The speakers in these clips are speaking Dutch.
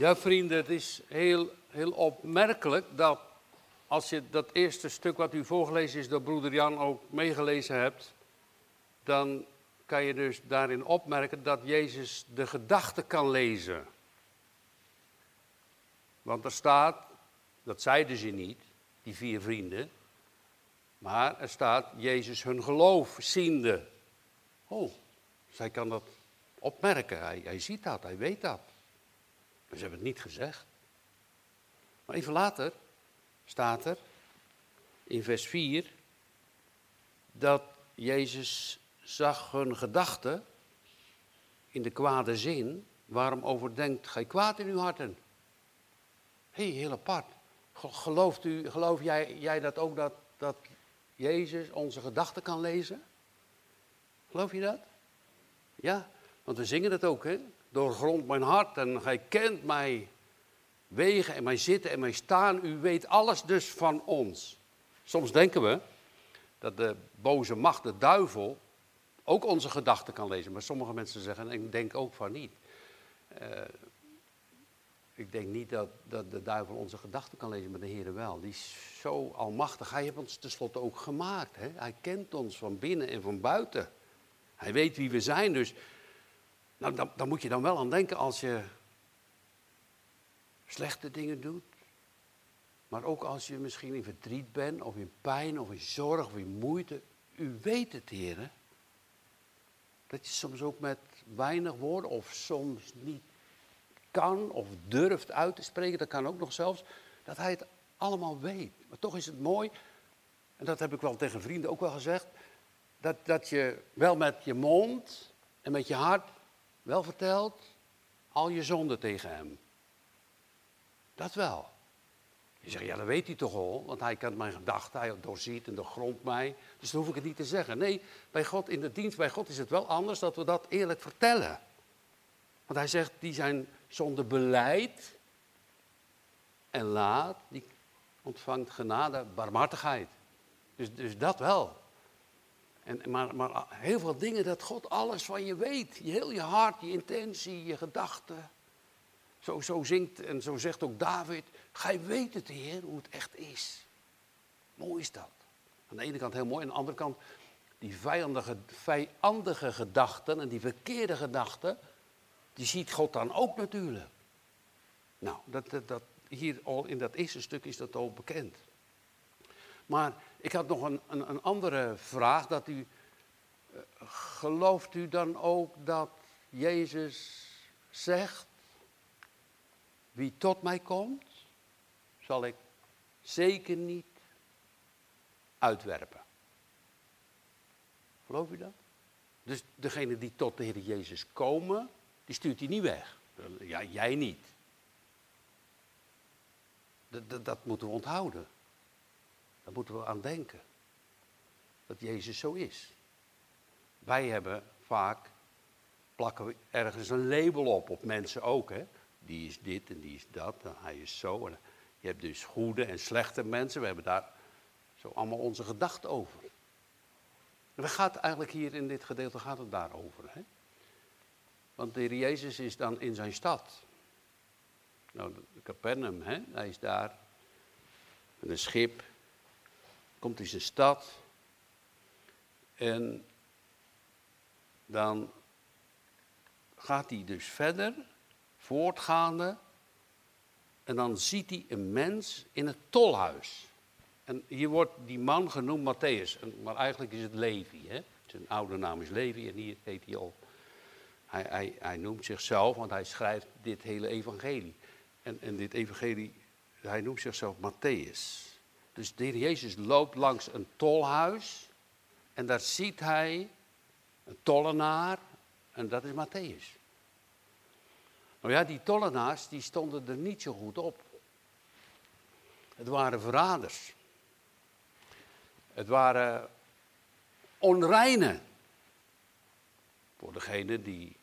Ja, vrienden, het is heel, heel opmerkelijk dat als je dat eerste stuk wat u voorgelezen is door broeder Jan ook meegelezen hebt, dan kan je dus daarin opmerken dat Jezus de gedachten kan lezen. Want er staat, dat zeiden ze niet, die vier vrienden, maar er staat Jezus hun geloof ziende. Oh, zij kan dat opmerken, hij, hij ziet dat, hij weet dat. Ze hebben het niet gezegd. Maar even later staat er in vers 4 dat Jezus zag hun gedachten in de kwade zin. Waarom overdenkt gij kwaad in uw harten? Hé, hey, heel apart. Gelooft u, geloof jij, jij dat ook dat, dat Jezus onze gedachten kan lezen? Geloof je dat? Ja, want we zingen het ook, hè? Doorgrond mijn hart en gij kent mij wegen en mijn zitten en mijn staan. U weet alles dus van ons. Soms denken we dat de boze macht, de duivel, ook onze gedachten kan lezen. Maar sommige mensen zeggen, en ik denk ook van niet. Uh, ik denk niet dat, dat de duivel onze gedachten kan lezen, maar de Heer wel. Die is zo almachtig. Hij heeft ons tenslotte ook gemaakt. Hè? Hij kent ons van binnen en van buiten. Hij weet wie we zijn. Dus nou, dan, moet je dan wel aan denken als je slechte dingen doet. Maar ook als je misschien in verdriet bent, of in pijn, of in zorg, of in moeite. U weet het, heren. Dat je soms ook met weinig woorden, of soms niet kan of durft uit te spreken, dat kan ook nog zelfs, dat hij het allemaal weet. Maar toch is het mooi, en dat heb ik wel tegen vrienden ook wel gezegd, dat, dat je wel met je mond en met je hart wel vertelt al je zonden tegen hem. Dat wel. Je zegt, ja, dat weet hij toch al, want hij kent mijn gedachten, hij doorziet en doorgrondt mij. Dus dan hoef ik het niet te zeggen. Nee, bij God, in de dienst bij God is het wel anders dat we dat eerlijk vertellen. Want hij zegt, die zijn zonder beleid en laat, die ontvangt genade, barmhartigheid. Dus, dus dat wel. En, maar, maar heel veel dingen dat God alles van je weet. Je, heel je hart, je intentie, je gedachten. Zo, zo zingt en zo zegt ook David. Gij weet het, Heer, hoe het echt is. Mooi is dat. Aan de ene kant heel mooi, aan de andere kant die vijandige, vijandige gedachten en die verkeerde gedachten, die ziet God dan ook natuurlijk. Nou, dat, dat, dat, hier al in dat eerste stuk is dat al bekend. Maar ik had nog een, een, een andere vraag. Dat u, uh, gelooft u dan ook dat Jezus zegt, wie tot mij komt, zal ik zeker niet uitwerpen. Geloof u dat? Dus degene die tot de Heer Jezus komen, die stuurt hij niet weg. Ja, jij niet. Dat, dat, dat moeten we onthouden. Daar moeten we aan denken. Dat Jezus zo is. Wij hebben vaak, plakken we ergens een label op, op mensen ook. Hè? Die is dit en die is dat en hij is zo. En je hebt dus goede en slechte mensen. We hebben daar zo allemaal onze gedachten over. En waar gaat eigenlijk hier in dit gedeelte gaat het daarover. Hè? Want de Heer Jezus is dan in zijn stad. Nou, Capernaum, hè? hij is daar. Een schip. Komt in zijn stad. En dan gaat hij dus verder, voortgaande. En dan ziet hij een mens in het tolhuis. En hier wordt die man genoemd Matthäus. Maar eigenlijk is het Levi. Hè? Zijn oude naam is Levi en hier heet hij al hij, hij, hij noemt zichzelf, want hij schrijft dit hele evangelie. En, en dit evangelie, hij noemt zichzelf Matthäus. Dus de heer Jezus loopt langs een tolhuis en daar ziet hij een tollenaar en dat is Matthäus. Nou ja, die tollenaars die stonden er niet zo goed op. Het waren verraders. Het waren onreinen. Voor degene die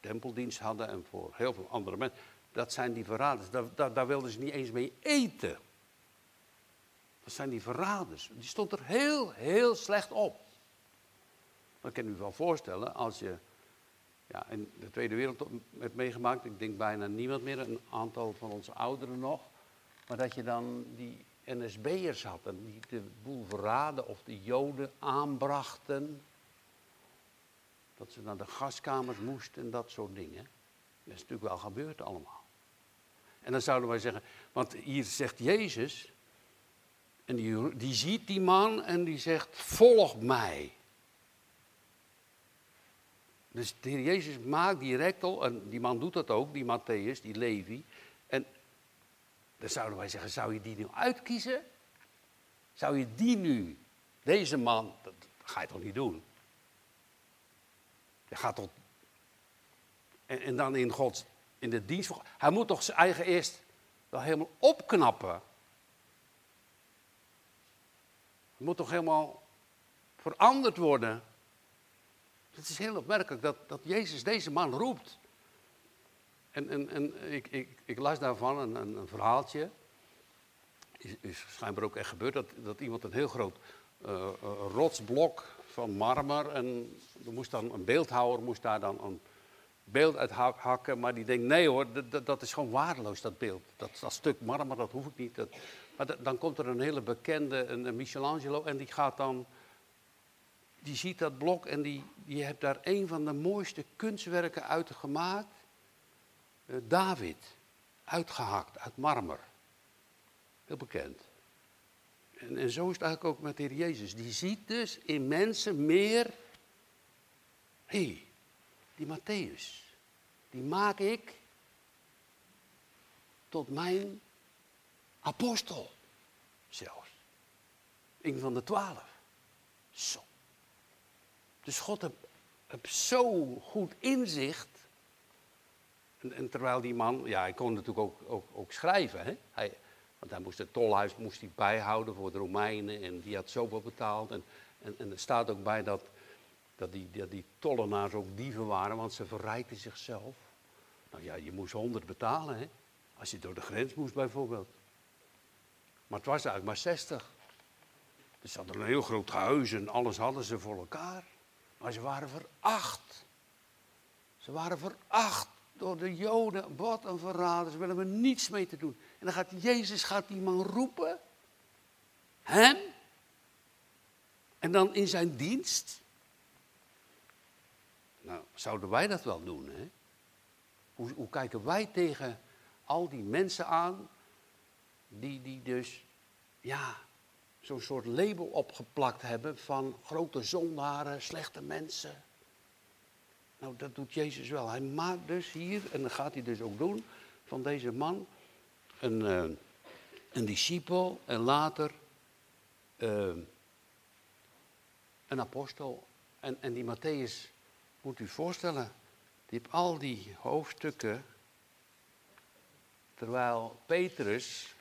tempeldienst hadden en voor heel veel andere mensen. Dat zijn die verraders. Daar wilden ze niet eens mee eten. Dat zijn die verraders. Die stond er heel, heel slecht op. Dat kan u wel voorstellen als je ja, in de Tweede Wereldoorlog werd meegemaakt. Ik denk bijna niemand meer, een aantal van onze ouderen nog. Maar dat je dan die NSB'ers had en die de boel verraden of de Joden aanbrachten. Dat ze naar de gaskamers moesten en dat soort dingen. Dat is natuurlijk wel gebeurd allemaal. En dan zouden wij zeggen, want hier zegt Jezus, en die, die ziet die man en die zegt, volg mij. Dus de heer Jezus maakt direct al, en die man doet dat ook, die Matthäus, die Levi. En dan zouden wij zeggen, zou je die nu uitkiezen? Zou je die nu, deze man, dat ga je toch niet doen? Je gaat tot. En, en dan in Gods, in de dienst. Hij moet toch zijn eigen eerst wel helemaal opknappen. Het moet toch helemaal veranderd worden. Het is heel opmerkelijk dat, dat Jezus deze man roept. En, en, en ik, ik, ik las daarvan een, een, verhaaltje. Is, is schijnbaar ook echt gebeurd dat, dat iemand een heel groot uh, rotsblok van marmer. En er moest dan een beeldhouwer moest daar dan een beeld uit hakken. Maar die denkt: nee hoor, dat, dat is gewoon waardeloos, dat beeld. Dat, dat stuk marmer, dat hoef ik niet. Dat, maar dan komt er een hele bekende, een Michelangelo, en die gaat dan die ziet dat blok en die, die heeft daar een van de mooiste kunstwerken uit gemaakt. Uh, David, uitgehakt uit marmer. Heel bekend. En, en zo is het eigenlijk ook met de Heer Jezus. Die ziet dus in mensen meer. Hé, die Matthäus, die maak ik tot mijn apostel zelfs. Een van de twaalf. Zo. Dus God heeft, zo goed inzicht. En, en, terwijl die man, ja, hij kon natuurlijk ook, ook, ook schrijven. Hè? Hij, want hij moest het tolhuis moest hij bijhouden voor de Romeinen en die had zoveel betaald. En, en, en er staat ook bij dat, dat, die, die tollenaars ook dieven waren, want ze verrijkten zichzelf. Nou ja, je moest honderd betalen, hè? als je door de grens moest bijvoorbeeld. Maar het was eigenlijk maar zestig. Dus ze hadden een heel groot huis en alles hadden ze voor elkaar. Maar ze waren veracht. Ze waren veracht door de Joden. Wat een verrader. Ze willen er niets mee te doen. En dan gaat Jezus gaat die man roepen. Hem. En dan in zijn dienst. Nou, zouden wij dat wel doen, hè? Hoe, hoe kijken wij tegen al die mensen aan die, die dus, ja, zo'n soort label opgeplakt hebben van grote zondaren, slechte mensen. Nou, dat doet Jezus wel. Hij maakt dus hier, en dat gaat hij dus ook doen, van deze man een, uh, een discipel en later uh, een apostel. En, en die Matthäus, moet u voorstellen, die heeft al die hoofdstukken, terwijl Petrus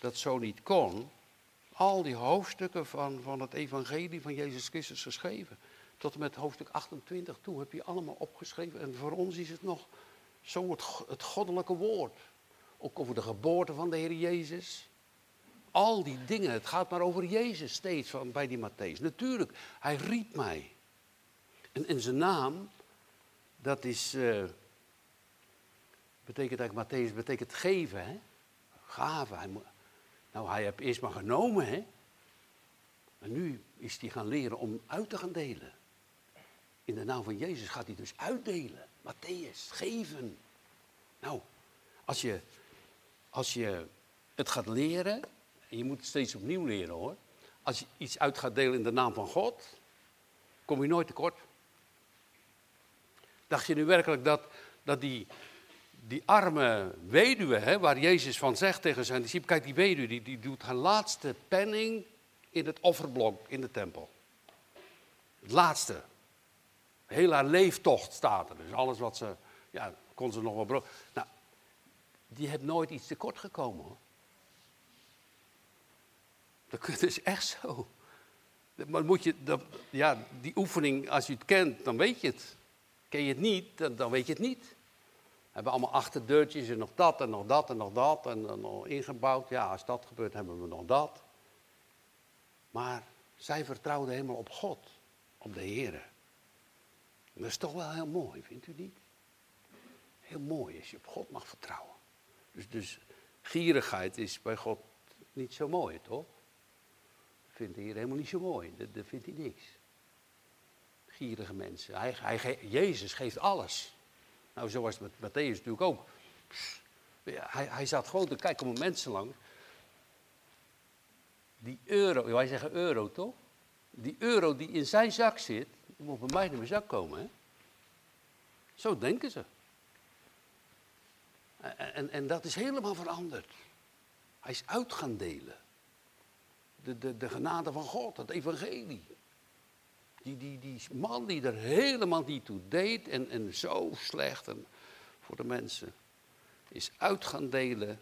dat zo niet kon, al die hoofdstukken van, van het evangelie van Jezus Christus geschreven. Tot en met hoofdstuk 28 toe heb je allemaal opgeschreven. En voor ons is het nog zo het, goddelijke woord. Ook over de geboorte van de Heer Jezus. Al die dingen, het gaat maar over Jezus steeds van, bij die Matthäus. Natuurlijk, hij riep mij. En, en zijn naam, dat is, uh, betekent eigenlijk, Matthäus betekent geven, hè? Hij, nou, hij heeft eerst maar genomen, hè. En nu is hij gaan leren om uit te gaan delen. In de naam van Jezus gaat hij dus uitdelen. Matthäus, geven. Nou, als je, als je het gaat leren, en je moet het steeds opnieuw leren hoor. Als je iets uit gaat delen in de naam van God, kom je nooit tekort. Dacht je nu werkelijk dat, dat die, die arme weduwe, hè, waar Jezus van zegt tegen zijn discipelen, kijk die weduwe, die, die doet haar laatste penning in het offerblok in de tempel. Het laatste. Heel haar leeftocht staat er. Dus alles wat ze, ja, kon ze nog wel brood. Nou, die heeft nooit iets tekort gekomen hoor. Dat is echt zo. Maar moet je, dat, ja, die oefening, als je het kent, dan weet je het. Ken je het niet, dan, dan weet je het niet hebben allemaal achterdeurtjes en nog dat en nog dat en nog dat en dan nog ingebouwd. Ja, als dat gebeurt hebben we nog dat. Maar zij vertrouwden helemaal op God, op de Heer. Dat is toch wel heel mooi, vindt u niet? Heel mooi als je op God mag vertrouwen. Dus, dus gierigheid is bij God niet zo mooi, toch? Dat vindt hij hier helemaal niet zo mooi. Dat, dat vindt hij niks. Gierige mensen. Hij, hij, Jezus geeft alles. Nou, zo was het met Matthäus natuurlijk ook. hij, hij zat gewoon te kijken om mensen lang. Die euro, wij zeggen euro toch? Die euro die in zijn zak zit, die moet bij mij in mijn zak komen. Hè? Zo denken ze. En, en, en, dat is helemaal veranderd. Hij is uit gaan delen. De, de, de genade van God, het evangelie. Die, die, die man die er helemaal niet toe deed en, en zo slecht en voor de mensen, is uit gaan delen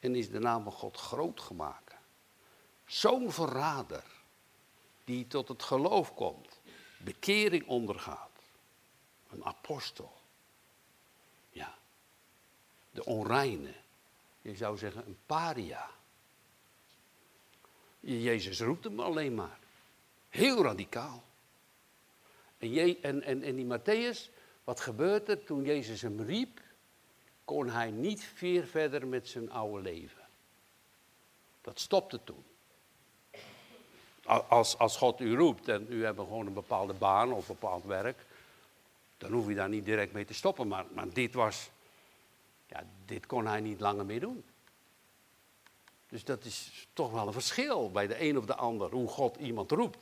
en is de naam van God groot gemaakt. Zo'n verrader die tot het geloof komt, bekering ondergaat. Een apostel. Ja. De onreine. Je zou zeggen een paria. Jezus roept hem alleen maar. Heel radicaal. En, en, en, die Matthäus, wat gebeurt er toen Jezus hem riep? Kon hij niet veel verder met zijn oude leven. Dat stopte toen. Als, als God u roept en u hebt gewoon een bepaalde baan of bepaald werk, dan hoef je daar niet direct mee te stoppen. Maar, maar dit was, ja, dit kon hij niet langer meer doen. Dus dat is toch wel een verschil bij de een of de ander, hoe God iemand roept.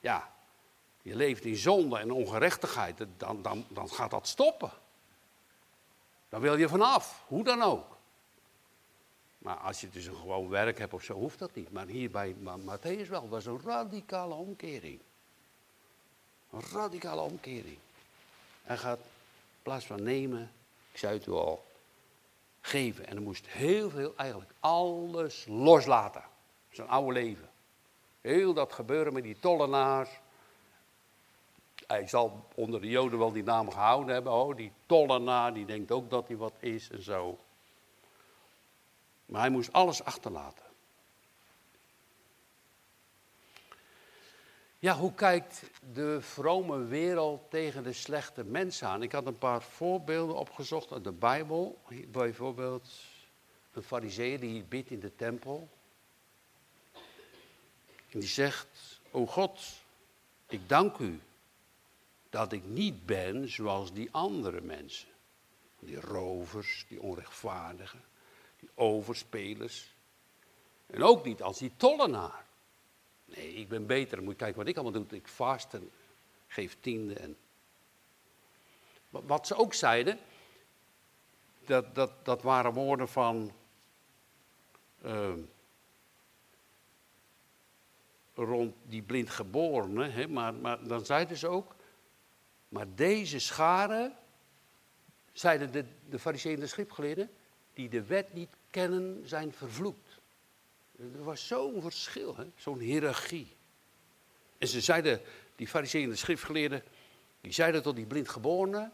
Ja, je leeft in zonde en ongerechtigheid, dan, dan, dan gaat dat stoppen. Dan wil je vanaf, hoe dan ook. Maar als je dus een gewoon werk hebt of zo, hoeft dat niet. Maar hier bij Matthäus wel, is een radicale omkering. Een radicale omkering. Hij gaat in plaats van nemen, ik zei het u al, geven. En hij moest heel veel, eigenlijk alles loslaten. Zijn oude leven. Heel dat gebeuren met die tollenaars. Hij zal onder de Joden wel die naam gehouden hebben. Oh, die tollenaar, die denkt ook dat hij wat is en zo. Maar hij moest alles achterlaten. Ja, hoe kijkt de vrome wereld tegen de slechte mensen aan? Ik had een paar voorbeelden opgezocht uit de Bijbel. Bijvoorbeeld een fariseer die bidt in de tempel. En die zegt, o God, ik dank u dat ik niet ben zoals die andere mensen. Die rovers, die onrechtvaardigen, die overspelers. En ook niet als die tollenaar. Nee, ik ben beter. Moet je kijken wat ik allemaal doe. Ik vast en geef tiende. En... Wat ze ook zeiden, dat, dat, dat waren woorden van. Uh, rond die blindgeborene, hè, maar, maar dan zeiden ze ook. Maar deze scharen, zeiden de, de fariseeën de schriftgeleerden, die de wet niet kennen, zijn vervloekt. Er was zo'n verschil, zo'n hiërarchie. En ze zeiden, die fariseeën de schriftgeleerden, die zeiden tot die blindgeborene,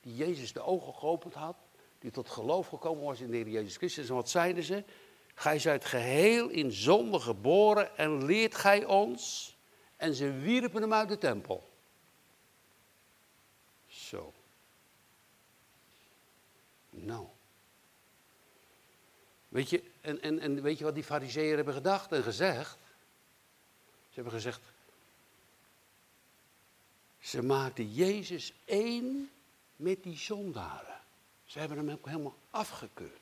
die Jezus de ogen geopend had, die tot geloof gekomen was in de Heer Jezus Christus. En wat zeiden ze? Gij zijt geheel in zonde geboren en leert gij ons. En ze wierpen hem uit de tempel. Zo. Nou. Weet je, en, en, en weet je wat die fariseeën hebben gedacht en gezegd? Ze hebben gezegd, ze maakten Jezus één met die zondaren. Ze hebben hem ook helemaal afgekeurd.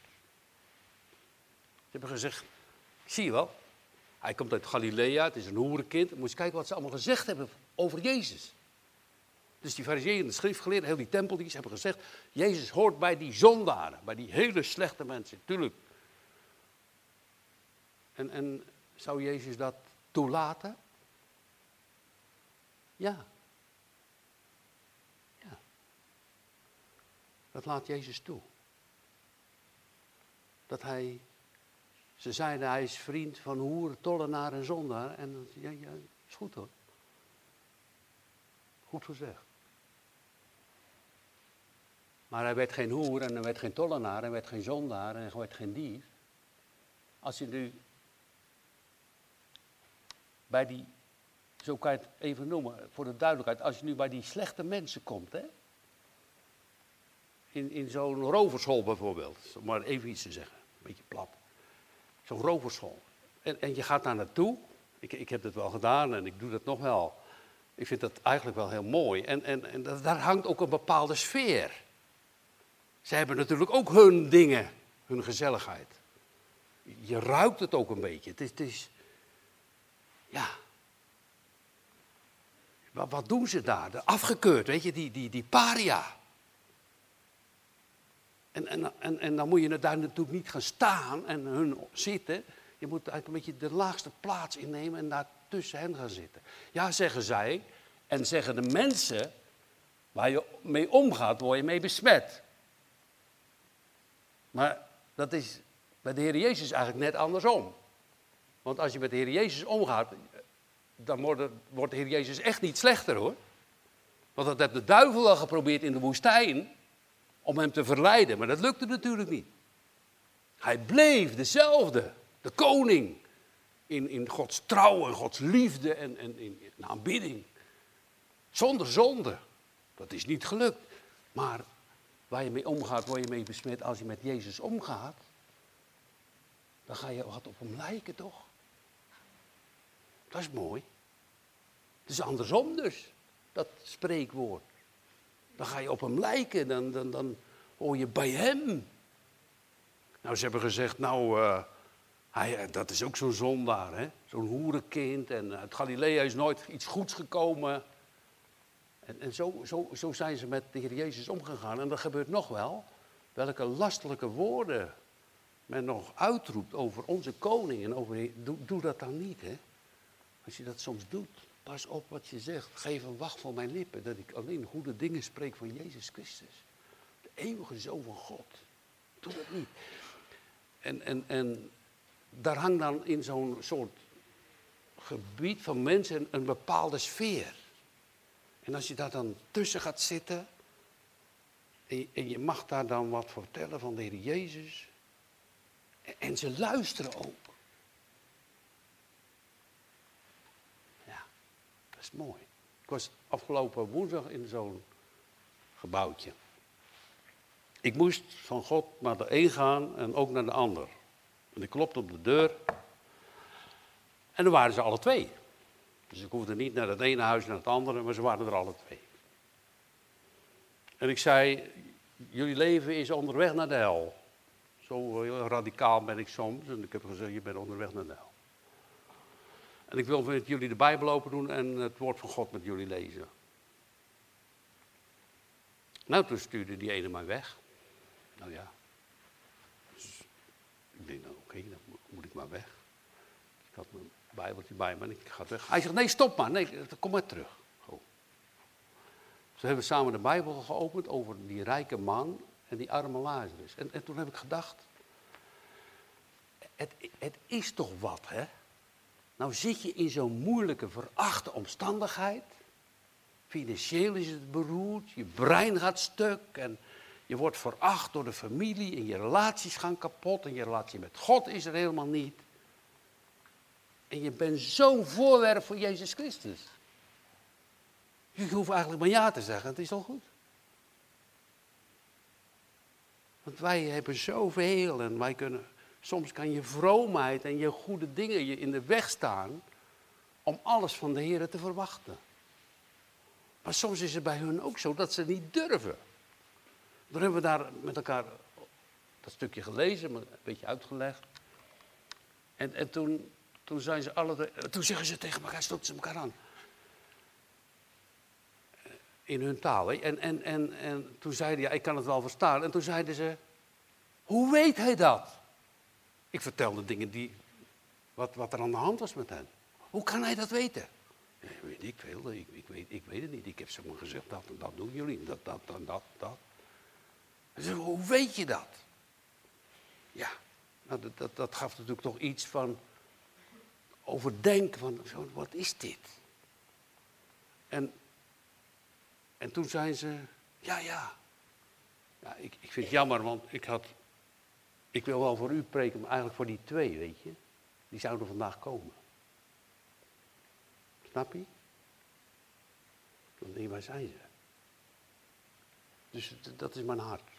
Ze hebben gezegd, zie je wel, hij komt uit Galilea, het is een hoerenkind. Moet je kijken wat ze allemaal gezegd hebben over Jezus. Dus die fariseeën en de schriftgeleerden, heel die tempeldienst, hebben gezegd, Jezus hoort bij die zondaren, bij die hele slechte mensen. Tuurlijk, en, en zou Jezus dat toelaten? Ja. Ja. Dat laat Jezus toe. Dat hij, ze zeiden hij is vriend van hoeren, tollenaar en zondaar. En ja, ja, is goed hoor. Goed gezegd. Maar hij werd geen hoer en hij werd geen tollenaar, hij werd geen zondaar en hij werd geen dief. Als je nu bij die zo kan je het even noemen, voor de duidelijkheid. Als je nu bij die slechte mensen komt, hè? In, in zo'n roverschool bijvoorbeeld, om maar even iets te zeggen, een beetje plat. Zo'n roverschool. En, en je gaat daar naartoe, ik, ik heb dat wel gedaan en ik doe dat nog wel. Ik vind dat eigenlijk wel heel mooi. En, en, en daar hangt ook een bepaalde sfeer. Ze hebben natuurlijk ook hun dingen, hun gezelligheid. Je ruikt het ook een beetje. Het is, het is ja. Wat, wat, doen ze daar? De afgekeurd, weet je, die, die, die paria. En, en, en, en dan moet je daar natuurlijk niet gaan staan en hun zitten. Je moet eigenlijk een beetje de laagste plaats innemen en daar tussen hen gaan zitten. Ja, zeggen zij. En zeggen de mensen waar je mee omgaat, word je mee besmet. Maar dat is bij de Heer Jezus eigenlijk net andersom. Want als je met de Heer Jezus omgaat, dan wordt, de Heer Jezus echt niet slechter hoor. Want dat heeft de duivel al geprobeerd in de woestijn om hem te verleiden, maar dat lukte natuurlijk niet. Hij bleef dezelfde, de koning, in, in Gods trouw en Gods liefde en, en in, in aanbidding. Zonder zonde. Dat is niet gelukt. Maar waar je mee omgaat, word je mee besmet. Als je met Jezus omgaat, dan ga je wat op hem lijken, toch? Dat is mooi. Het is andersom dus, dat spreekwoord. Dan ga je op hem lijken, dan, dan, dan hoor je bij hem. Nou, ze hebben gezegd, nou, uh, hij, dat is ook zo'n zondaar, hè? Zo'n hoerenkind. En uit Galilea is nooit iets goeds gekomen. En, en zo, zo, zo zijn ze met de Heer Jezus omgegaan. En dat gebeurt nog wel. Welke lastelijke woorden men nog uitroept over onze koning. En over, doe, doe dat dan niet, hè? Als je dat soms doet, pas op wat je zegt. Geef een wacht voor mijn lippen, dat ik alleen goede dingen spreek van Jezus Christus. De eeuwige Zoon van God. Doe dat niet. En, en, en daar hangt dan in zo'n soort gebied van mensen een bepaalde sfeer. En als je daar dan tussen gaat zitten en je, en je mag daar dan wat vertellen van de Heer Jezus. En, en ze luisteren ook. Ja, dat is mooi. Ik was afgelopen woensdag in zo'n gebouwtje. Ik moest van God naar de een gaan en ook naar de ander. En ik klopte op de deur. En dan waren ze alle twee. Dus ik hoefde niet naar het ene huis naar het andere, maar ze waren er alle twee. En ik zei, jullie leven is onderweg naar de hel. Zo heel radicaal ben ik soms. En ik heb gezegd, je bent onderweg naar de hel. En ik wil met jullie de Bijbel open doen en het woord van God met jullie lezen. Nou, toen stuurde die ene mij weg. Nou ja. Dus ik denk, nou oké, dan moet ik maar weg. Ik had mijn Bijbeltje bij me en ik ga weg. Hij zegt, nee, stop maar. Nee, kom maar terug. Zo. Ze hebben samen de Bijbel geopend over die rijke man en die arme Lazarus. En, en toen heb ik gedacht, het, het is toch wat, hè? Nou zit je in zo'n moeilijke, verachte omstandigheid. Financieel is het beroerd, je brein gaat stuk en je wordt veracht door de familie en je relaties gaan kapot en je relatie met God is er helemaal niet. En je bent zo'n voorwerp voor Jezus Christus. Je hoeft eigenlijk maar ja te zeggen, het is al goed. Want wij hebben zoveel en wij kunnen, soms kan je vroomheid en je goede dingen je in de weg staan om alles van de Heer te verwachten. Maar soms is het bij hun ook zo dat ze niet durven. Dan hebben we daar met elkaar dat stukje gelezen, maar een beetje uitgelegd. En, en toen toen, zijn ze alle, toen zeggen ze tegen elkaar, stoten ze elkaar aan. In hun taal. En, en, en, en toen zeiden ja, ik kan het wel verstaan. En toen zeiden ze, hoe weet hij dat? Ik vertelde dingen die, wat, wat er aan de hand was met hen. Hoe kan hij dat weten? Ja, weet ik veel, ik, ik, weet, ik weet het niet. Ik heb ze maar gezegd, dat dat doen jullie, dat, dat, dat, dat, dat. Ze hoe weet je dat? Ja, nou, dat, dat, dat gaf natuurlijk toch iets van, overdenken van, wat is dit? En, en toen zei ze, ja, ja. ja ik, ik vind het jammer, want ik had, ik wil wel voor u preken, maar eigenlijk voor die twee, weet je. Die zouden vandaag komen. Snap je? Dan denk je, waar zijn ze? Dus dat is mijn hart.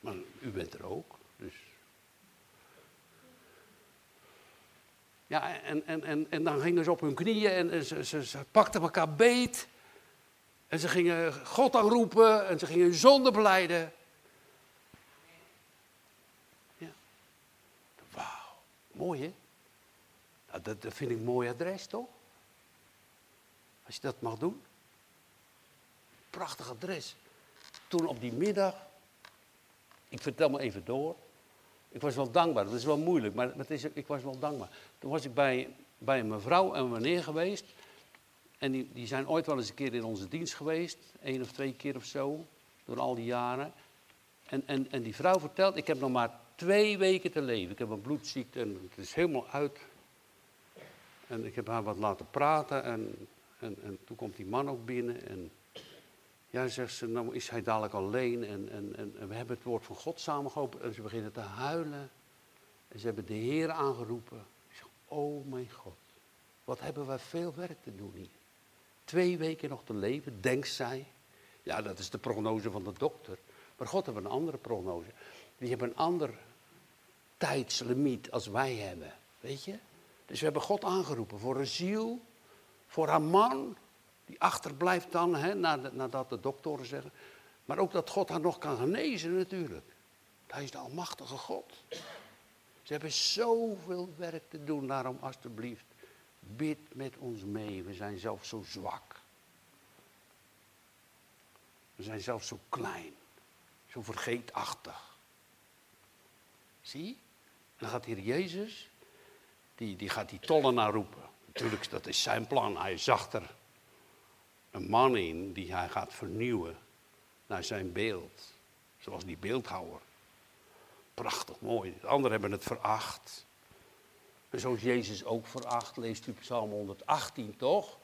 Maar u bent er ook, dus... Ja, en, en, en, en dan gingen ze op hun knieën en ze, ze, ze pakten elkaar beet. En ze gingen God aanroepen en ze gingen hun zonde beleiden. Ja. Wauw, mooi hè? Nou, dat, dat vind ik een mooi adres toch? Als je dat mag doen. Prachtig adres. Toen op die middag, ik vertel me even door. Ik was wel dankbaar, dat is wel moeilijk, maar het is, ik was wel dankbaar. Toen was ik bij, bij een mevrouw en meneer geweest. En die, die zijn ooit wel eens een keer in onze dienst geweest. één of twee keer of zo. Door al die jaren. En, en, en die vrouw vertelt, ik heb nog maar twee weken te leven. Ik heb een bloedziekte en het is helemaal uit. En ik heb haar wat laten praten. En, en, en toen komt die man ook binnen. En ja, zegt ze, nou is hij dadelijk alleen. En, en, en, we hebben het woord van God samengehopen. En ze beginnen te huilen. En ze hebben de Heer aangeroepen. Ik zeg, oh mijn God. Wat hebben wij veel werk te doen hier. Twee weken nog te leven, denkt zij. Ja, dat is de prognose van de dokter. Maar God heeft een andere prognose. Die hebben een ander tijdslimiet als wij hebben. Weet je? Dus we hebben God aangeroepen voor een ziel, voor haar man, die achterblijft dan, hè, nadat de doktoren zeggen. Maar ook dat God haar nog kan genezen natuurlijk. Hij is de almachtige God. Ze hebben zoveel werk te doen, daarom alstublieft, bid met ons mee. We zijn zelf zo zwak. We zijn zelf zo klein, zo vergeetachtig. Zie? Dan gaat hier Jezus, die, die gaat die tollenaar roepen. Natuurlijk, dat is zijn plan. Hij zag er een man in die hij gaat vernieuwen naar zijn beeld. Zoals die beeldhouwer. Prachtig mooi. De anderen hebben het veracht. En zoals Jezus ook veracht, leest u Psalm 118 toch?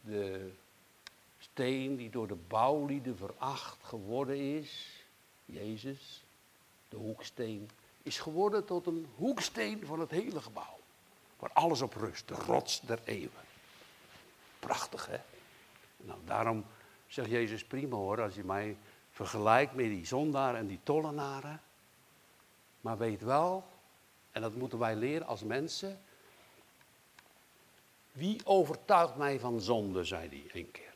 De steen die door de bouwlieden veracht geworden is, Jezus, de hoeksteen, is geworden tot een hoeksteen van het hele gebouw. Waar alles op rust, de rots der eeuwen. Prachtig hè? Nou, daarom zegt Jezus prima hoor, als je mij vergelijkt met die zondaar en die tollenaren. Maar weet wel, en dat moeten wij leren als mensen. Wie overtuigt mij van zonde, zei hij een keer.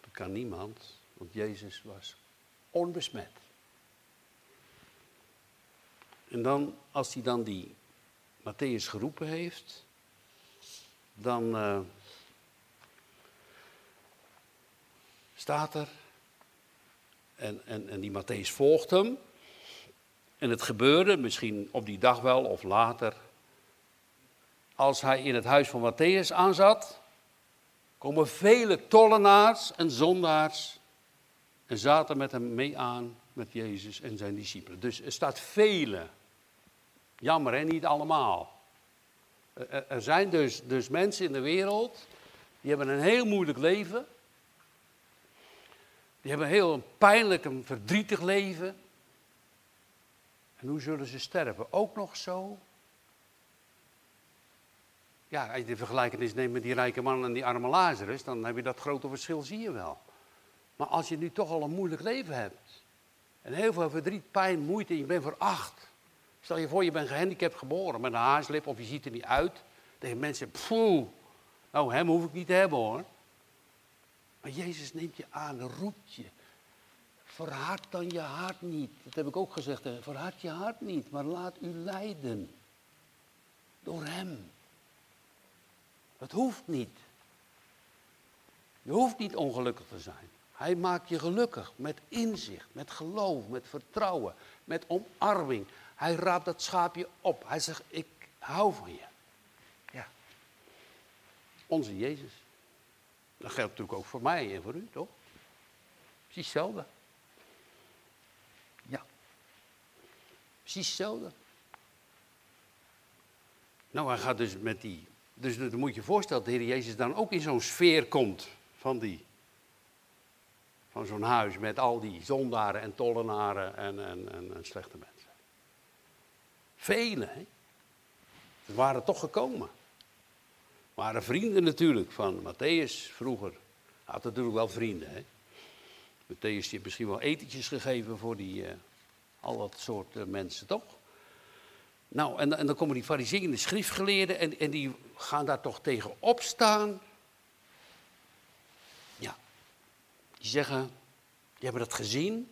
Dat kan niemand, want Jezus was onbesmet. En dan, als hij dan die Matthäus geroepen heeft, dan uh, staat er, en, en, en die Matthäus volgt hem. En het gebeurde, misschien op die dag wel of later, als hij in het huis van Matthäus aanzat, komen vele tollenaars en zondaars en zaten met hem mee aan met Jezus en zijn discipelen. Dus er staat vele. Jammer hè, niet allemaal. Er zijn dus, dus mensen in de wereld, die hebben een heel moeilijk leven. Die hebben een heel pijnlijk en verdrietig leven. En hoe zullen ze sterven? Ook nog zo? Ja, als je de vergelijkenis neemt met die rijke man en die arme Lazarus, dan heb je dat grote verschil, zie je wel. Maar als je nu toch al een moeilijk leven hebt, en heel veel verdriet, pijn, moeite, en je bent veracht. Stel je voor, je bent gehandicapt geboren met een haarslip of je ziet er niet uit. Tegen mensen, poeh, nou hem hoef ik niet te hebben hoor. Maar Jezus neemt je aan, roept je. Verhard dan je hart niet. Dat heb ik ook gezegd. Verhard je hart niet, maar laat u leiden. Door Hem. Dat hoeft niet. Je hoeft niet ongelukkig te zijn. Hij maakt je gelukkig met inzicht, met geloof, met vertrouwen, met omarming. Hij raapt dat schaapje op. Hij zegt, ik hou van je. Ja. Onze Jezus. Dat geldt natuurlijk ook voor mij en voor u, toch? Precies hetzelfde. Ja. Precies hetzelfde. Nou, hij gaat dus met die. Dus dan moet je je voorstellen dat de Heer Jezus dan ook in zo'n sfeer komt van die. Van zo'n huis met al die zondaren en tollenaren en, en, en, en slechte mensen. Velen, hè? Ze waren toch gekomen. Waren vrienden natuurlijk van Matthäus vroeger. Had natuurlijk wel vrienden. Hè? Matthäus heeft misschien wel etentjes gegeven voor die, uh, al dat soort uh, mensen, toch? Nou, en, en dan komen die fariseeën, de schriftgeleerden, en, en die gaan daar toch tegen opstaan. Ja, die zeggen, die hebben dat gezien.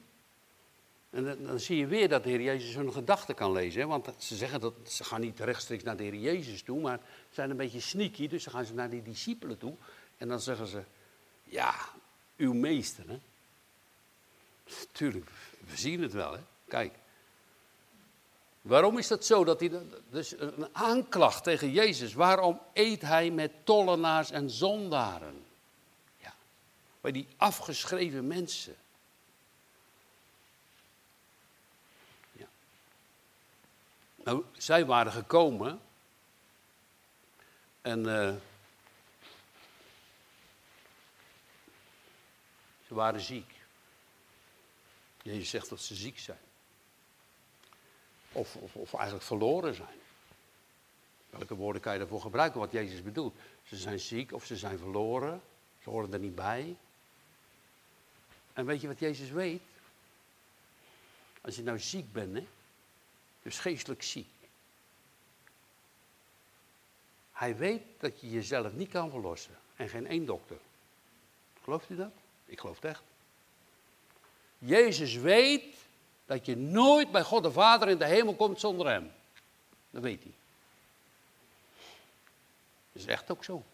En dan, zie je weer dat de Heer Jezus hun gedachten kan lezen. Hè? Want ze zeggen dat ze gaan niet rechtstreeks naar de Heer Jezus toe, maar ze zijn een beetje sneaky, dus dan gaan ze naar die discipelen toe. En dan zeggen ze, ja, uw meester. Hè? We zien het wel. Hè? Kijk, Waarom is dat zo? Dat hij, dus een aanklacht tegen Jezus. Waarom eet hij met tollenaars en zondaren? Ja, bij die afgeschreven mensen. Nou, zij waren gekomen en uh, ze waren ziek. Jezus zegt dat ze ziek zijn. Of, of, of eigenlijk verloren zijn. Welke woorden kan je daarvoor gebruiken, wat Jezus bedoelt? Ze zijn ziek of ze zijn verloren. Ze horen er niet bij. En weet je wat Jezus weet? Als je nou ziek bent, hè? Dus geestelijk ziek. Hij weet dat je jezelf niet kan verlossen. En geen één dokter. Gelooft u dat? Ik geloof het echt. Jezus weet dat je nooit bij God de Vader in de hemel komt zonder Hem. Dat weet hij. Dat is echt ook zo.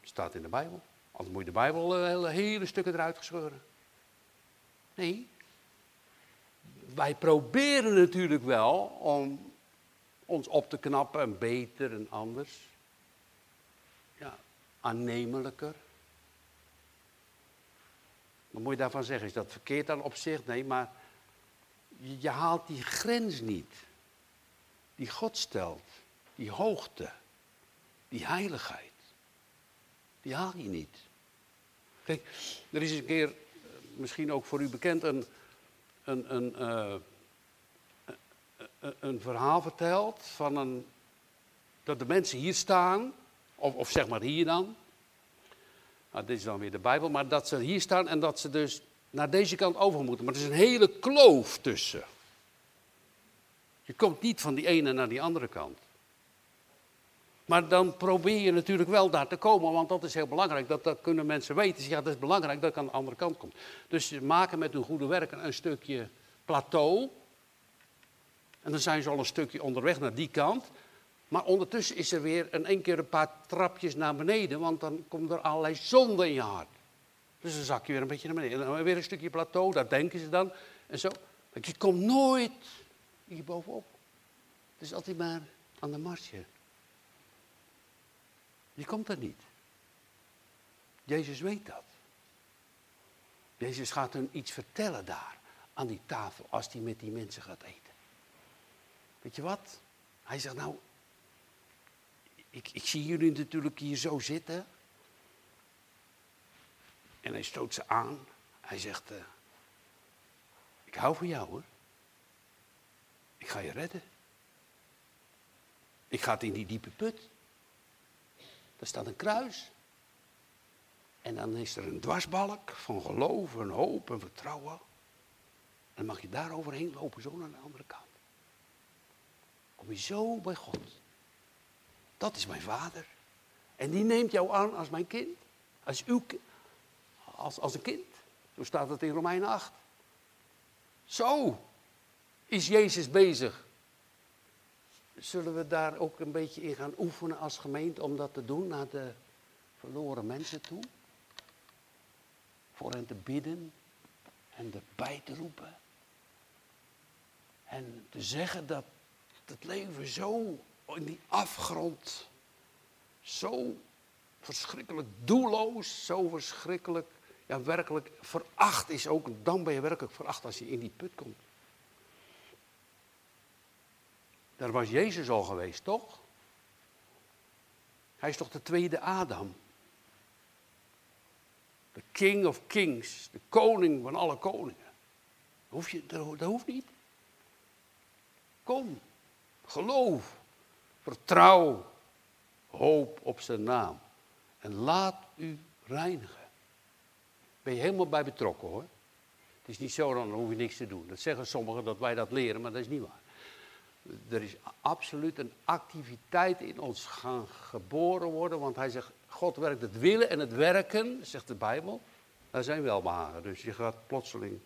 Het staat in de Bijbel. Anders moet je de Bijbel eh, hele, hele stukken eruit gescheuren. Nee. Wij proberen natuurlijk wel om ons op te knappen en beter en anders. Ja, aannemelijker. Wat moet je daarvan zeggen? Is dat verkeerd dan op zich? Nee, maar je, haalt die grens niet. Die God stelt. Die hoogte. Die heiligheid. Die haal je niet. Kijk, er is een keer, eh, misschien ook voor u bekend, een, een, een, uh, een verhaal verteld van een, dat de mensen hier staan, of, of zeg maar hier dan. Nou, dit is dan weer de Bijbel, maar dat ze hier staan en dat ze dus naar deze kant over moeten. Maar er is een hele kloof tussen. Je komt niet van die ene naar die andere kant. Maar dan probeer je natuurlijk wel daar te komen, want dat is heel belangrijk. Dat, dat kunnen mensen weten. Ja, dat is belangrijk dat ik aan de andere kant kom. Dus maken met hun goede werken een stukje plateau. En dan zijn ze al een stukje onderweg naar die kant. Maar ondertussen is er weer in één keer een paar trapjes naar beneden, want dan komt er allerlei zonde in je hart. Dus dan zak je weer een beetje naar beneden. En dan weer een stukje plateau, daar denken ze dan. En zo. Je komt nooit hier bovenop. Het is altijd maar aan de marsje. Je komt er niet. Jezus weet dat. Jezus gaat hun iets vertellen daar, aan die tafel, als hij met die mensen gaat eten. Weet je wat? Hij zegt, nou, ik, ik zie jullie natuurlijk hier zo zitten. En hij stoot ze aan. Hij zegt, uh, ik hou van jou hoor. Ik ga je redden. Ik ga het in die diepe put. Daar staat een kruis. En dan is er een dwarsbalk van geloof en hoop en vertrouwen. En dan mag je daar overheen lopen, zo naar de andere kant. Kom je zo bij God. Dat is mijn vader. En die neemt jou aan als mijn kind. Als uw als, als een kind. Zo staat het in Romeinen 8. Zo is Jezus bezig. Zullen we daar ook een beetje in gaan oefenen als gemeente om dat te doen naar de verloren mensen toe? Voor hen te bidden en erbij te roepen. En te zeggen dat het leven zo in die afgrond, zo verschrikkelijk doelloos, zo verschrikkelijk ja, werkelijk veracht is ook, dan ben je werkelijk veracht als je in die put komt. Daar was Jezus al geweest, toch? Hij is toch de tweede Adam. De king of kings, de koning van alle koningen. Dat, hoef je, dat, hoeft niet. Kom, geloof. Vertrouw, hoop op zijn naam. En laat u reinigen. Ben je helemaal bij betrokken hoor. Het is niet zo, dan hoef je niks te doen. Dat zeggen sommigen dat wij dat leren, maar dat is niet waar. Er is absoluut een activiteit in ons gaan geboren worden, want hij zegt, God werkt het willen en het werken, zegt de Bijbel. Daar zijn welbehagen. Dus je gaat plotseling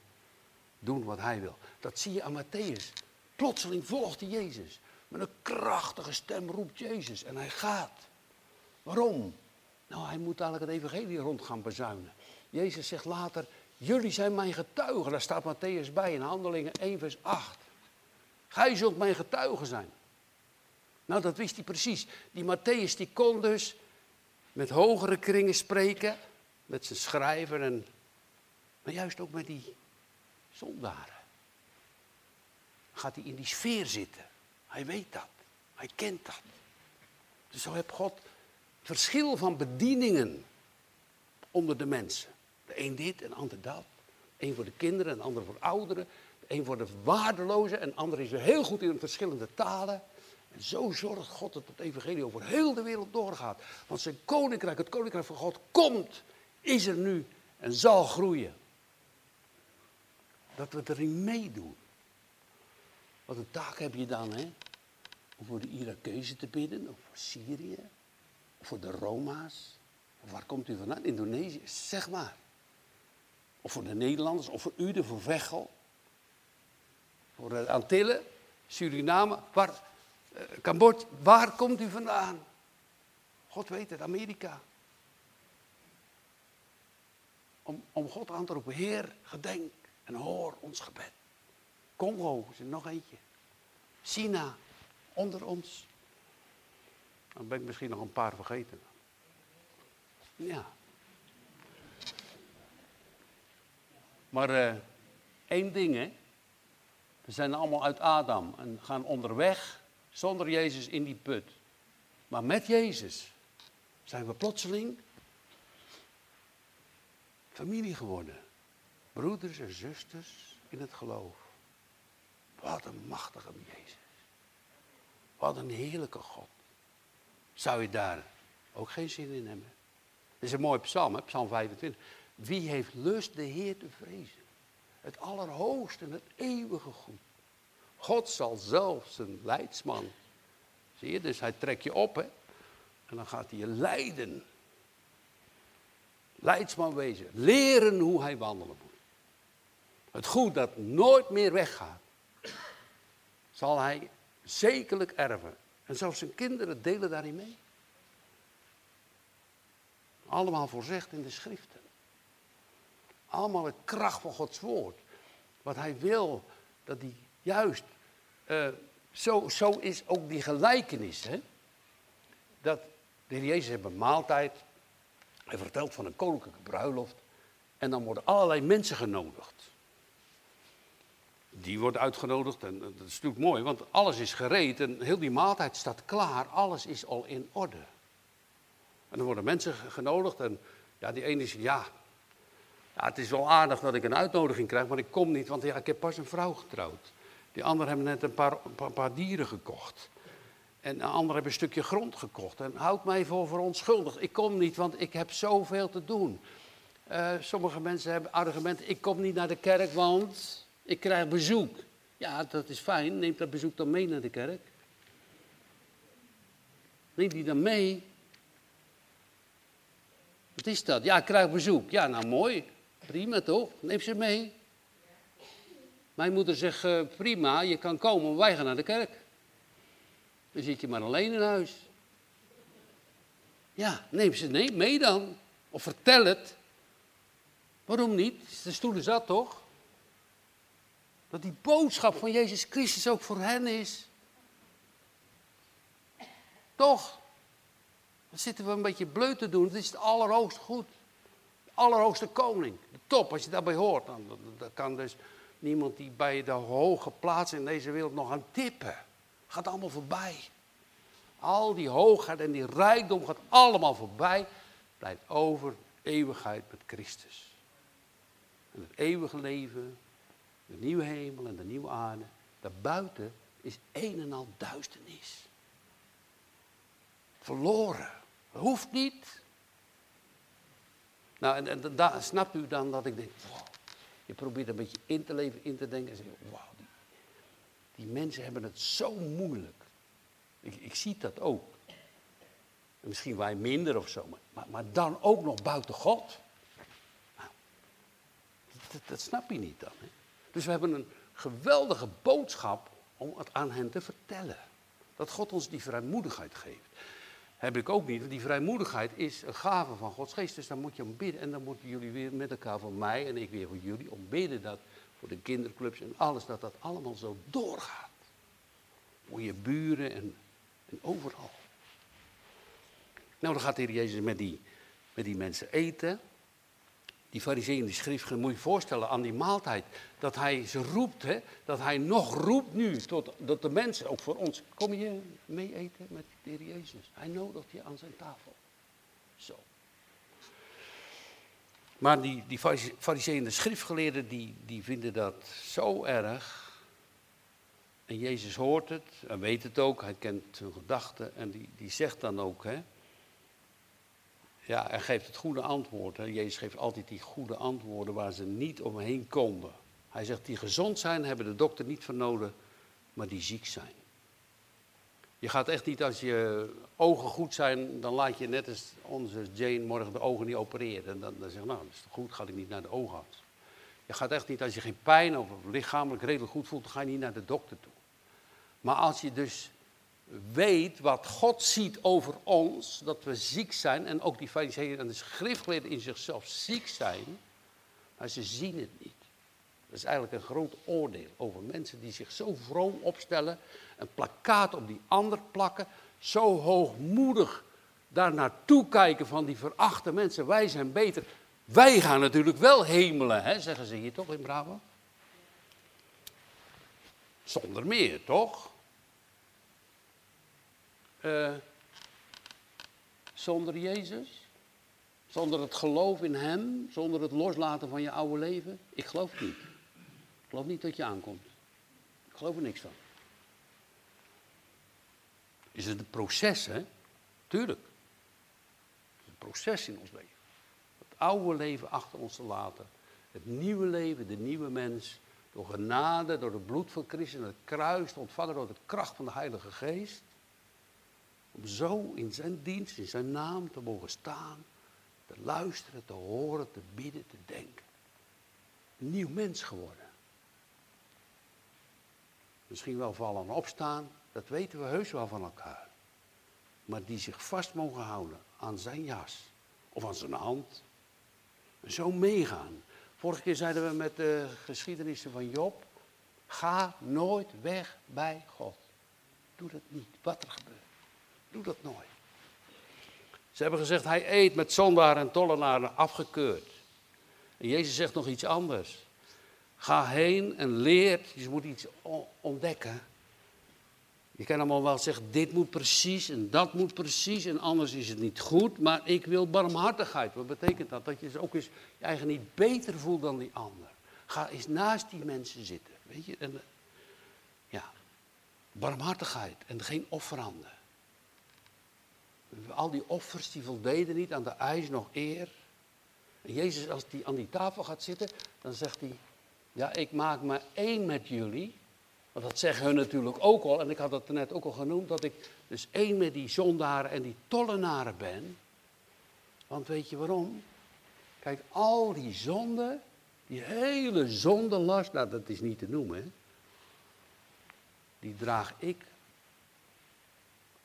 doen wat hij wil. Dat zie je aan Matthäus. Plotseling volgt hij Jezus. Met een krachtige stem roept Jezus en hij gaat. Waarom? Nou, hij moet eigenlijk het evangelie rond gaan bezuinen. Jezus zegt later, jullie zijn mijn getuigen. Daar staat Matthäus bij in Handelingen 1 vers 8. Gij zult mijn getuigen zijn. Nou, dat wist hij precies. Die Matthäus die kon dus met hogere kringen spreken, met zijn schrijver en, maar juist ook met die zondaren. Gaat hij in die sfeer zitten. Hij weet dat. Hij kent dat. Dus zo heeft God verschil van bedieningen onder de mensen. De een dit en de ander dat. Eén voor de kinderen en de ander voor ouderen. De een voor de waardelozen en de ander is weer heel goed in verschillende talen. En zo zorgt God dat het evangelie over heel de wereld doorgaat. Want zijn koninkrijk, het koninkrijk van God, komt, is er nu en zal groeien. Dat we erin meedoen. Wat een taak heb je dan, hè? Om voor de Irakezen te bidden, of voor Syrië, of voor de Roma's. Of waar komt u vandaan? Indonesië, zeg maar. Of voor de Nederlanders, of voor Uden, voor Veghel. Voor de Antillen, Suriname, waar, uh, Cambodja, waar komt u vandaan? God weet het, Amerika. Om, om God aan te roepen, Heer, gedenk en hoor ons gebed. Congo is er nog eentje. China, onder ons. Dan ben ik misschien nog een paar vergeten. Ja. Maar uh, één ding, hè. We zijn allemaal uit Adam en gaan onderweg zonder Jezus in die put. Maar met Jezus zijn we plotseling familie geworden. Broeders en zusters in het geloof. Wat een machtige Jezus. Wat een heerlijke God. Zou je daar ook geen zin in hebben? Dat is een mooi psalm, psalm 25. Wie heeft lust de Heer te vrezen? Het allerhoogste en het eeuwige goed. God zal zelf zijn leidsman. Zie je, dus hij trekt je op, hè? En dan gaat hij je leiden. Leidsman wezen. Leren hoe hij wandelen moet. Het goed dat nooit meer weggaat. Zal hij zekerlijk erven. En zelfs zijn kinderen delen daarin mee. Allemaal voorzegd in de schriften. Allemaal de kracht van Gods woord. Wat hij wil, dat hij juist, uh, zo, zo is ook die gelijkenis. Hè? Dat de heer Jezus heeft een maaltijd. Hij vertelt van een koninklijke bruiloft. En dan worden allerlei mensen genodigd. Die worden uitgenodigd en dat is natuurlijk mooi, want alles is gereed en heel die maaltijd staat klaar. Alles is al in orde. En dan worden mensen genodigd en ja, die ene zegt, ja, ja, het is wel aardig dat ik een uitnodiging krijg, maar ik kom niet, want ja, ik heb pas een vrouw getrouwd. Die anderen hebben net een paar, paar, dieren gekocht. En een ander heeft een stukje grond gekocht. En houd mij voor verontschuldigd. Ik kom niet, want ik heb zoveel te doen. Uh, sommige mensen hebben argumenten. Ik kom niet naar de kerk, want ik krijg bezoek. Ja, dat is fijn. Neem dat bezoek dan mee naar de kerk. Neem die dan mee. Wat is dat? Ja, ik krijg bezoek. Ja, nou mooi. Prima toch? Neem ze mee. Mijn moeder zegt, uh, prima, je kan komen, wij gaan naar de kerk. Dan zit je maar alleen in huis. Ja, neem ze mee dan. Of vertel het. Waarom niet? De stoelen zat toch? Dat die boodschap van Jezus Christus ook voor hen is. Toch? Dan zitten we een beetje bleut te doen. Het is het allerhoogste goed. Allerhoogste koning. De top, als je daarbij hoort. Dan, dan kan dus niemand die bij de hoge plaats in deze wereld nog aan tippen. Gaat allemaal voorbij. Al die hoogheid en die rijkdom gaat allemaal voorbij. Blijft over eeuwigheid met Christus. En het eeuwige leven, de nieuwe hemel en de nieuwe aarde. Daarbuiten is een en al duisternis. verloren. Hoeft niet. Nou, en, en snapt u dan dat ik denk, wow, je probeert een beetje in te leven, in te denken en wauw, die, die, mensen hebben het zo moeilijk. Ik, ik zie dat ook. En misschien wij minder of zo, maar, maar dan ook nog buiten God. Nou, dat, dat, snap je niet dan. Hè? Dus we hebben een geweldige boodschap om het aan hen te vertellen. Dat God ons die vrijmoedigheid geeft. Heb ik ook niet, want die vrijmoedigheid is een gave van Gods geest. Dus dan moet je om bidden en dan moeten jullie weer met elkaar voor mij en ik weer voor jullie om bidden dat voor de kinderclubs en alles, dat dat allemaal zo doorgaat. Voor je buren en, en overal. Nou, dan gaat de Heer Jezus met die, met die mensen eten die fariseeën die schrift, moet je voorstellen aan die maaltijd, dat hij ze roept, hè, dat hij nog roept nu, tot, dat de mensen, ook voor ons, kom je mee eten met de Heer Jezus. Hij nodigt je aan zijn tafel. Zo. Maar die, die fariseeën de schriftgeleerden, die, die vinden dat zo erg. En Jezus hoort het, en weet het ook, hij kent hun gedachten en die, die zegt dan ook, hè, ja, hij geeft het goede antwoord. Hè. Jezus geeft altijd die goede antwoorden waar ze niet omheen konden. Hij zegt, die gezond zijn, hebben de dokter niet voor nodig, maar die ziek zijn. Je gaat echt niet als je ogen goed zijn, dan laat je net als onze Jane morgen de ogen niet opereren. En dan, dan zeg je, nou, dat is goed, ga ik niet naar de oogarts. Je gaat echt niet als je geen pijn of lichamelijk redelijk goed voelt, ga je niet naar de dokter toe. Maar als je dus weet wat God ziet over ons, dat we ziek zijn, en ook die fariseeën en de schriftgeleerden in zichzelf ziek zijn, maar ze zien het niet. Dat is eigenlijk een groot oordeel over mensen die zich zo vroom opstellen, een plakkaat op die ander plakken, zo hoogmoedig daar naartoe kijken van die verachte mensen, wij zijn beter. Wij gaan natuurlijk wel hemelen, hè, zeggen ze hier toch in Brabant? Zonder meer, toch? Uh, zonder Jezus? Zonder het geloof in Hem? Zonder het loslaten van je oude leven? Ik geloof het niet. Ik geloof niet dat je aankomt. Ik geloof er niks van. Is het een proces, hè? Tuurlijk. Het is een proces in ons leven. Het oude leven achter ons te laten. Het nieuwe leven, de nieuwe mens. Door genade, door het bloed van Christus en het kruis ontvangen door de kracht van de Heilige Geest. Om zo in zijn dienst, in zijn naam te mogen staan, te luisteren, te horen, te bidden, te denken. Een nieuw mens geworden. Misschien wel vallen en opstaan, dat weten we heus wel van elkaar. Maar die zich vast mogen houden aan zijn jas of aan zijn hand. En zo meegaan. Vorige keer zeiden we met de geschiedenissen van Job, ga nooit weg bij God. Doe dat niet, wat er gebeurt. Doe dat nooit. Ze hebben gezegd, hij eet met zondaren en tollenaren afgekeurd. En Jezus zegt nog iets anders. Ga heen en leer, je moet iets ontdekken. Je kan allemaal wel zeggen, dit moet precies en dat moet precies en anders is het niet goed. Maar ik wil barmhartigheid. Wat betekent dat? Dat je ook eens je eigen niet beter voelt dan die ander. Ga eens naast die mensen zitten. Weet je? Ja, barmhartigheid en geen offeranden. Al die offers die voldeden niet aan de eis nog eer. En Jezus, als hij aan die tafel gaat zitten, dan zegt hij: Ja, ik maak me één met jullie. Want dat zeggen hun natuurlijk ook al. En ik had het net ook al genoemd, dat ik dus één met die zondaren en die tollenaren ben. Want weet je waarom? Kijk, al die zonden, die hele zondenlast, nou dat is niet te noemen, die draag ik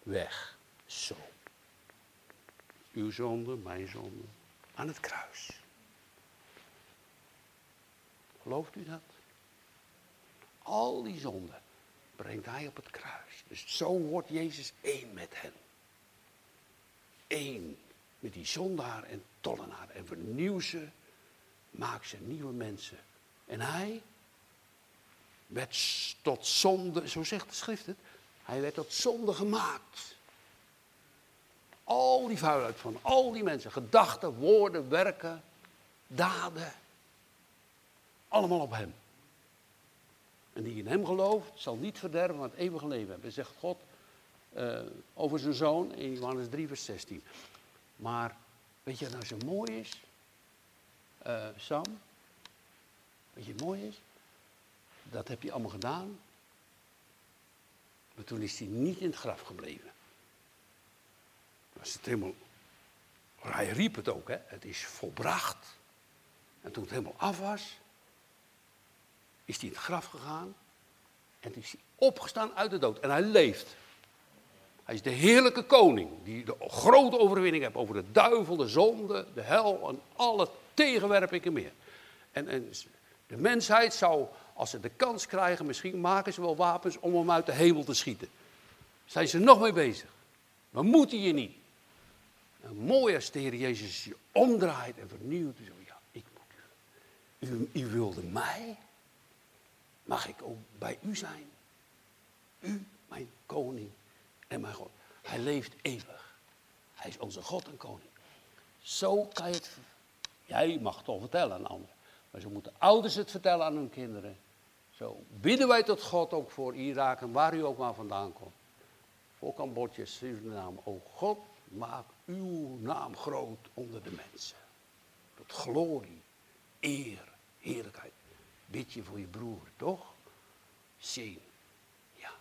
weg. Zo uw zonde, mijn zonde, aan het kruis. Gelooft u dat? Al die zonden brengt hij op het kruis. Dus zo wordt Jezus één met hen. Eén met die zondaar en tollenaar. En vernieuw ze, maak ze nieuwe mensen. En hij werd tot zonde, zo zegt de schrift het, hij werd tot zonde gemaakt al die vuilheid van al die mensen, gedachten, woorden, werken, daden, allemaal op hem. En die in hem gelooft, zal niet verderven, maar het eeuwige leven hebben. En zegt God, eh, over zijn zoon in Johannes 3, vers 16. Maar weet je wat nou zo mooi is? Uh, Sam, weet je wat mooi is? Dat heb je allemaal gedaan. Maar toen is hij niet in het graf gebleven. Helemaal, hij riep het ook, hè? het is volbracht. En toen het helemaal af was, is hij in het graf gegaan. En is hij opgestaan uit de dood. En hij leeft. Hij is de heerlijke koning die de grote overwinning heeft over de duivel, de zonde, de hel en alle tegenwerpingen meer. En, en de mensheid zou, als ze de kans krijgen, misschien maken ze wel wapens om hem uit de hemel te schieten. Zijn ze nog mee bezig? Maar moeten je niet. En mooi als Jezus je omdraait en vernieuwt. Zo, ja, ik moet u. u. U wilde mij. Mag ik ook bij u zijn? U, mijn koning en mijn God. Hij leeft eeuwig. Hij is onze God en koning. Zo kan je het. Jij mag het al vertellen aan anderen. Maar zo moeten ouders het vertellen aan hun kinderen. Zo bidden wij tot God ook voor Irak en waar u ook maar vandaan komt. Voor Cambodja, Suriname. O God, maak uw naam groot onder de mensen. Tot glorie, eer, heerlijkheid. Bid je voor je broer, toch? Zien. Ja.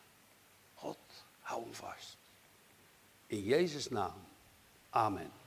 God, hou hem vast. In Jezus' naam. Amen.